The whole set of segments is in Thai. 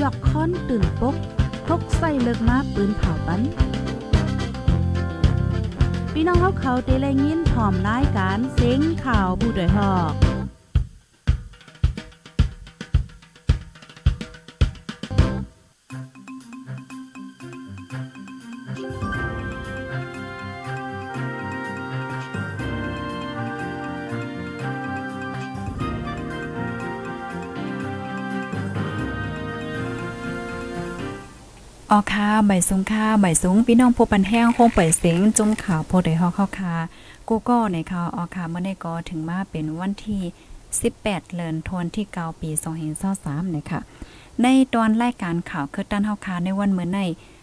ยอกค้อนตื่นปกพกใส่เลิกมาปืนเผาปันพี่น้องเขาเขาเตะแลยินผอมรายการเซ็งข่าวผู้ดยหอก ออค่ะใบสูงค่ะใบสูงพี่น้องผู้ปันแห้งคงเปิดเสียงจุ่มข่าวโพดได้ฮอกเข้าค่ะ กูก็ในข่าวออค่ะเมื่อในก็ถึงมาเป็นวันที่ 18เดือนธันวาคมที่9ปี2023นะคะในตอนรายการข่าวคือด้านเฮาคาในวันเมื่อใน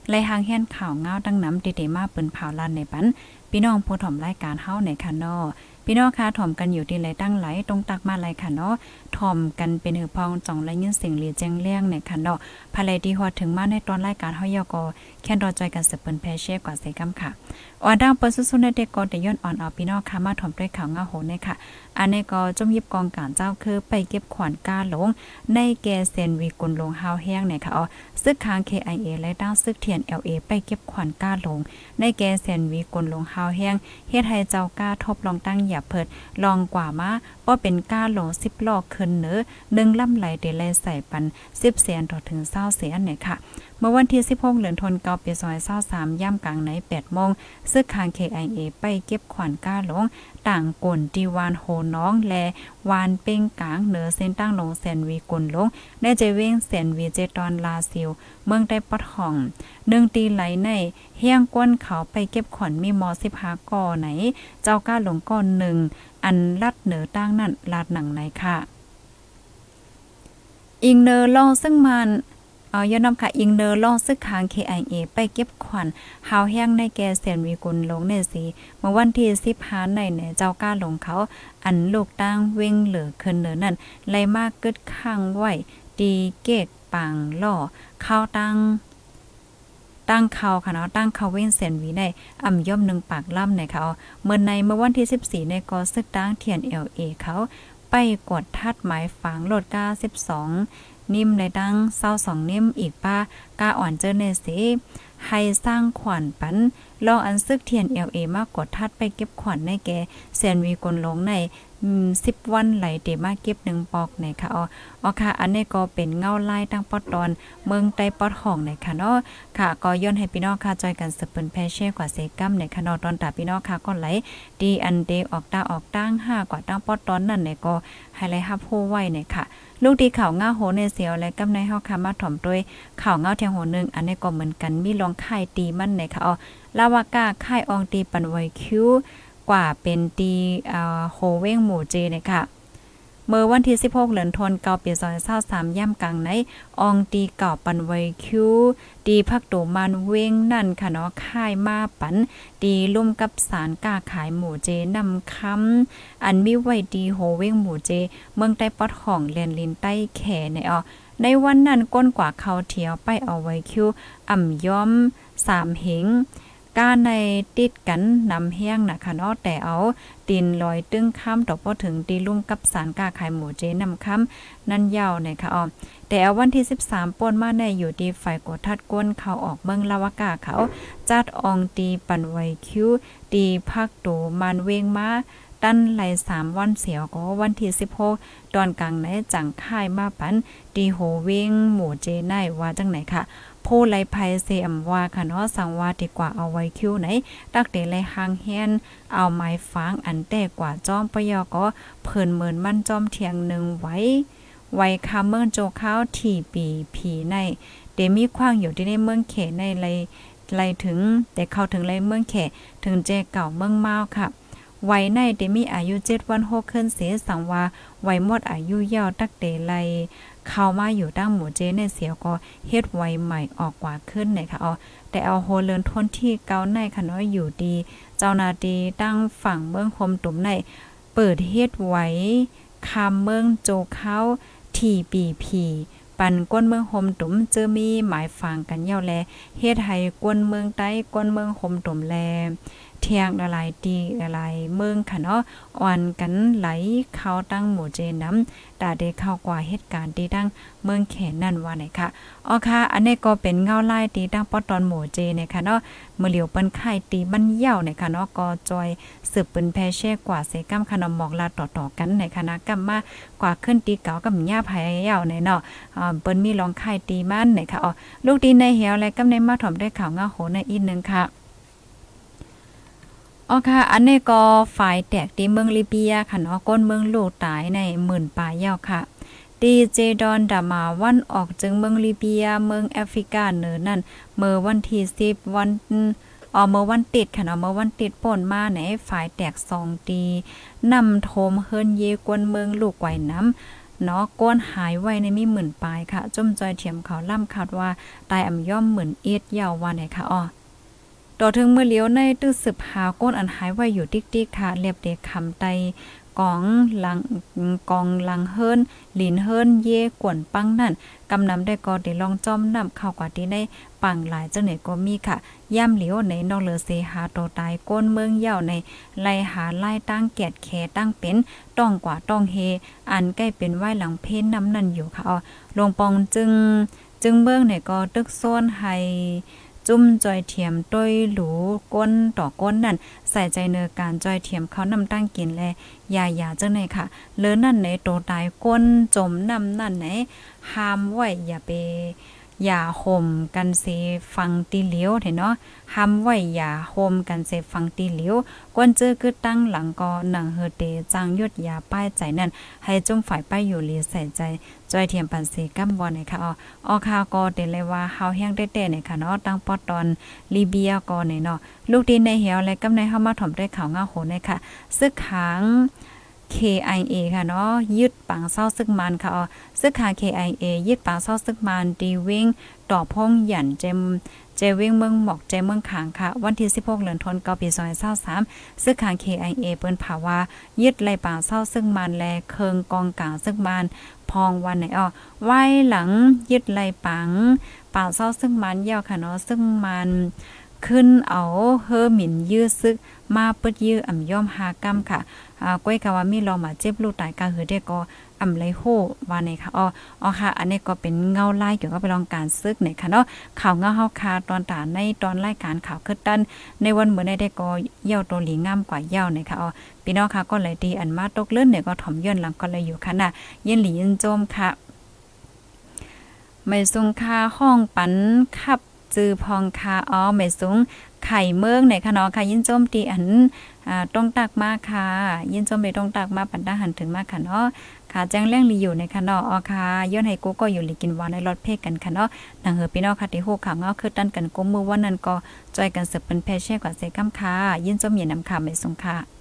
ไล่หางแห่นข่าวเงาดังน้ำเดๆมาเปิ้นเผาลันในปัน พี่น้องผู้ถ่อมรายการเฮาในค่ะนาะพี่น้องค่ะถ่อมกันอยู่ที่ไหลตั้งไหลตรงตักมาไหลค่ะเนาะถ่อมกันเป็นหือพองจ่องและยินเสียงเรียแจ้งเลี้ยงในค่ะเนาะภายในที่ฮอดถึงมาในตอนรายการเฮายอก็แค่รอจอยกันสเปิ้นแพเช่กว่าใส่กำค่ะออนดังเปิ้นสุๆในเด็กก็ได้ย้อนอ่อนเอาพี่น้องค่ะมาถ่อมด้วยข่าวเงาโหในค่ะ อันนี้ก็จมยิบกองการเจ้าคือไปเก็บขวัญกาหลง ในแกเซนวีกุลลงฮาวแห้งในค่ะอ๋อซึกค้าง KIA และด้านซึกเทียน LA ไปเก็บขวัญกาหลง ในแกเซนวีกุลลงฮาวแห้งเฮ็ดให้เจ้าก้าทบลองตั้งอย่าเพิดลองกว่ามาก็เป็นก้าหลง10ลอกขึ้นเนอ1ลำไหลเดลใส่ปัน10แสนต่อถึง20แสนเนี่ยค่ะ เมื่อวันที่ 16เดือนธันวาคมปี2023ย่ำกลางใน8โมงซึกค้าง KIA ไปเก็บขวัญก้าหลง ต่างกลดีวานโหน้องและวานเป้งกลางเหนือเส้นตั้งลงแสนวีกุลลง ได้ใจเว้งแสนวีเจตอนลาซิล เมืองได้ปอดห้องหนึ่งตีไหลในเฮียงก้นเขาไปเก็บขวัญมีมอสิบหาก่อไหน เจ้าก้าหลงก้อนหนึ่งอันลัดเหนือตั้งนั่นลาดหนังไหนค่ะ อิงเนอร์ลองซึ่งมัน เอายอนำค่ะอิงเนอร์ล่องซึกคาง KIA ไปเก็บขวัญหาวแห้งในแกเสนวีกุลลงในสีเมื่อวันที่15ในเนี่ยเจ้าก้าลงเขา อันลูกตั้งเว้งเหลือขึ้นเนือนั่นไล่มากกึดข้างไหวดีเกตปังล่อเข้าตั้งตั้งเขาค่ะเนาะตั้งเขาเว้นเซนวีในอ่ำย่อมหนึ่งปากล่ำในเขาเมื่อในเมื่อวันที่ 14 ในกอซึกตั้งเทียน LA เขาไปกดทัดหมายฝังโหลดก้า12 นิ่มในตั้งเศร้าสองนิ่มอีกป้ากาอ่อนเจอเนสิ ให้สร้างขวัญปันลองอันซึกเทียนเอลเอมากกดทัดไปเก็บขวัญในแกแซนวีกลลงในสิบวันไหลเดมาเก็บหนึ่งปอกในค่ะอ๋ออค่ะ อันนี้ก็เป็นเงาลายตั้งปอดตอน เมืองใต้ปอดห้องในค่ะเนาะค่ะ ก็ย้อนให้พี่น้องค่ะจอยกันสืบเปิ้นแพเช่กว่าเซกัมในค่ะเนาะตอนตาพี่น้องค่ะก็ไหลดีอันเดออกตาออกตั้งห้ากว่าตั้งปอดตอนนั่นในก็ให้ไลฮับโฮไว้ในค่ะ ลูกดีข่าวง่าโหในเสียวและกำในเฮาค่ะมาถ่อมด้วยข่าวเงาเทียงโหนึงอันนี้ก็เหมือนกันมีลองค่ายตีมันในค่ะอ๋อลาวากาค่ายอองตีปันไวคิวกว่าเป็นตีอ่าโฮเว้งหมู่เจเนี่ยค่ะเมื่อวันที่ 16 เหลือนทนเกาเปียซอย23ย่ำกลางในอองตีเก่าปันไวคิวดีพักโตมันเว้งนั่นค่ะเนาะค่ายมาปันดีลุ่มกับสารกาขายหมูเจนำคำอันมีไว้ดีโฮเว้งหมูเจ เมืองใต้ปอดของเลนลินใต้แขในออ ในวันนั้นก้นกว่าเขาเทียวไปเอาไว้คิวอ่ำย้อมสามเหงการในติดกันนำเฮียงนะคะเนาะแต่เอาดินลอยตึ้งค้ำต่อพอถึงตีลุ่มกับสารกาขายหมูเจนำค้ำนั่นยาวเนี่ยค่ะอ๋อแต่เอาวันที่ 13ป่นมาในอยู่ดีฝ่ายกดทัดก้นเขาออกเมืองลาวากาเขา จัดอองตีปันไวคิวตีพักตูมันเวงมา ตั้นไหลสามวันเสียวก็วันที่16ตอนกลางในจังค่ายมาปันตีโหเวงหมู่เจไนว่าจังไหนค่ะผู้ไลภัยเสียมว่าค่ะเนาะสังว่าดีกว่าเอาไว้คิวไหนตักเดไลหางแฮนเอาไม้ฟางอันแต่กว่าจอมปยอก็เพิ่นเหมือนมันจอมเทียงหนึ่งไว้ไว้คาเมืองโจข้าวที่ปีผีในเดมีขว้างอยู่ที่ในเมืองเขในไรไรถึงแต่เข้าถึงไรเมืองเขถึงเจเก่าเมืองเมาค่ะ ไว้ในเดมีอายุ7วัน6ขึ้นเสียสังว่าไว้หมดอายุยาวตักเดไลเข้ามาอยู่ตั้งหมู่เจในเสียวก็เฮ็ดไว้ใหม่ออกกว่าขึ้นนะคะเอาแต่เอาโฮเลินทนที่เกาในค่ะน้อยอยู่ดี เจ้านาดีตั้งฝั่งเมืองคมตุ่มใน เปิดเฮ็ดไว้คำเมืองโจเขาทีปีพีปันก้นเมืองโฮมตุ่มเจอมีหมายฟังกันเย่าแลเฮ็ดให้ก้นเมืองใต้ก้นเมืองโฮมตุ่มแล เทียงละลายดีละลายเมืองค่ะเนาะอ่อนกันไหลเข้าตั้งหมู่เจน้ำตาได้เข้ากว่าเหตุการณ์ที่ตั้งเมืองแขนนั่นว่าไหนค่ะอ๋อค่ะ อันนี้ก็เป็นเงาลายตีตั้งปอตอนหมู่เจเนี่ยค่ะเนาะมือเหลียวเปิ้นไข่ตีมันเหี่ยวเนี่ยค่ะเนาะก็จอยสืบเปิ้นแพเช่กว่าเสกัมขนมหมอกลาต่อๆกันในคณะกรรมมากว่าขึ้นตีเก่ากับหญ้าภายเหี่ยวในเนาะอ่าเปิ้นมีลองไข่ตีมันเนี่ยค่ะอ๋อลูกดีในเหี่ยวและกำในมาถ่อมได้ข่าวเงาโหในอีกนึงค่ะ อ๋อค่ะ อันนี้ก็ฝ่ายแตกที่เมืองลิเบียค่ะเนาะก้นเมืองลูกตายในหมื่นปลายยาวค่ะดีเจดอนดามาวันออกจึงเมืองลิเบีย เมืองแอฟริกาเหนือนั่นเมื่อวันที่10วันออเมื่อวันติดค่ะเนาะเมื่อวันติดป่นมาในฝ่ายแตกสองตีนำโทมเฮิรนเยกวนเมืองลูกไวน้ำเนาะก้นหายไว้ในมีหมื่นปลายค่ะ จุ่มจอยเถียมเขาล่ำคาดว่าตายอ่ำย่อมเหมือนเอ็ดยาววันไหนค่ะอ๋อ ต่อถึงเมื่อเลี้ยวในตื้อสืบหาก้นอันหายไว้อยู่ติ๊กๆค่ะเรียบเด็กคำไตกองหลังกองหลังเฮิรนหลินเฮิรนเย่กวนปังนั่นกำนำได้ก็ได้ลองจอมนำเข้ากว่าที่ได้ปังหลายเจังไหนก็มีค่ะ ย่ำเหลียวในนอกเหลือเสหาโตตายก้นเมืองเย่าในไล่หาไล่ตั้งแกดแขตั้งเป็นต้องกว่าต้องเฮ อันใกล้เป็นไหวหลังเพนน้ำนั่นอยู่ค่ะอ๋อลงปองจึง จึงเบื้องเนี่ยก็ตึกโซนให้ จุ่มจอยเทียมต้ยหลูก้นต่อก้นนั่นใส่ใจเนอการจอยเทียมเขานำตั้งกินแลยายาจังไหนค่ะเลือนั่นในโตตายก้นจมนำนั่นไหนห้ามไว้อย่าไป อย่าห่มกันเสฟังตีเหลียวเนาะห้ามไว้อย่าห่มกันเสฟังตีเหลียวกวนเจอคือตั้งหลังก็หนังเฮเตจางยดยาป้ายใจนั่น ให้จุ่มฝ่ายป้ายอยู่ลีใส่ใจจอยเทียมปันเสกัมบอลนะคะอ๋อออคาก็เตเลยว่าเฮาแห้งได้แต่เนี่ยค่ะเนาะตั้งปอตอนลีเบียก็เนี่ยเนาะลูกดินในเหี่ยวและกำในเฮามาถ่อมด้ข่าวเงาโหเนี่ยค่ะซึกขัง KIA ค่ะเนาะยึดปังเศร้าซึกมันค่ะอ๋อซึกขา KIA ยึดปังเศร้าซึกมันดีวิ่งต่อพงหยันเจมเจวิ่งเมืองหมอกเจเมืองขางค่ะ วันที่ 16เดือนธันวาคมปี2023ซึกขา KIA เปิ้นภาวายึดไหลปังเศร้าซึกมันแลเคิงกองกลางซึกมันพองวันไหนอ๋อไว้หลังยึดไหลปังปังเศร้าซึกมันยาวค่ะเนาะซึ่งมัน ขึ้นเอาเฮอหมิ่นยื้อซึก มาเปิดยื้ออ่ำย่อมหากำค่ะอ่าก้อยกะว่ามีลองมาเจ็บลูกตายกาหือได้ก็อำไรโหว่าในค่ะอ๋ออ๋อค่ะ อันนี้ก็เป็นเงาไล่เกี่ยวกับไปลองการซึกในค่ะเนาะข่าวเงาเฮาคาตอนตาในตอนรายการข่าวคึดตันในวันเหมือนได้ก็เย่าตัวหลีงามกว่าเย่าในค่ะอ๋อพี่น้องค่ะก็เลยดีอันมาตกเลื่อนเนี่ยก็ถ่อมย่นหลังก็เลยอยู่ค่ะน่ะยินหลียินโจมค่ะไม่ทรงคาห้องปันขับ จือพองคาอ๋อไม่สูงไข่เมืองในคะเนาะค่ะยินโจมตีอันอ่าต้องตักมากค่ะ ยินโจมเลยต้องตักมาปันดาหันถึงมากค่ะเนาะค่ะแจ้งแรงลีอยู่ในคะเนาะอ๋อค่ะย้อนให้กูก็อยู่ลีกินวานในรถเพกกันค่ะเนาะนางเฮอพี่น้องค่ะที่ฮู้ข่าวเงาคือตั้นกันกุมมือวันนั้นก็จอยกันเสิร์ฟเป็นแพเช่กว่าเซกัมค่ะยินโจมเย็นนำค่ะไม่สูงค่ะ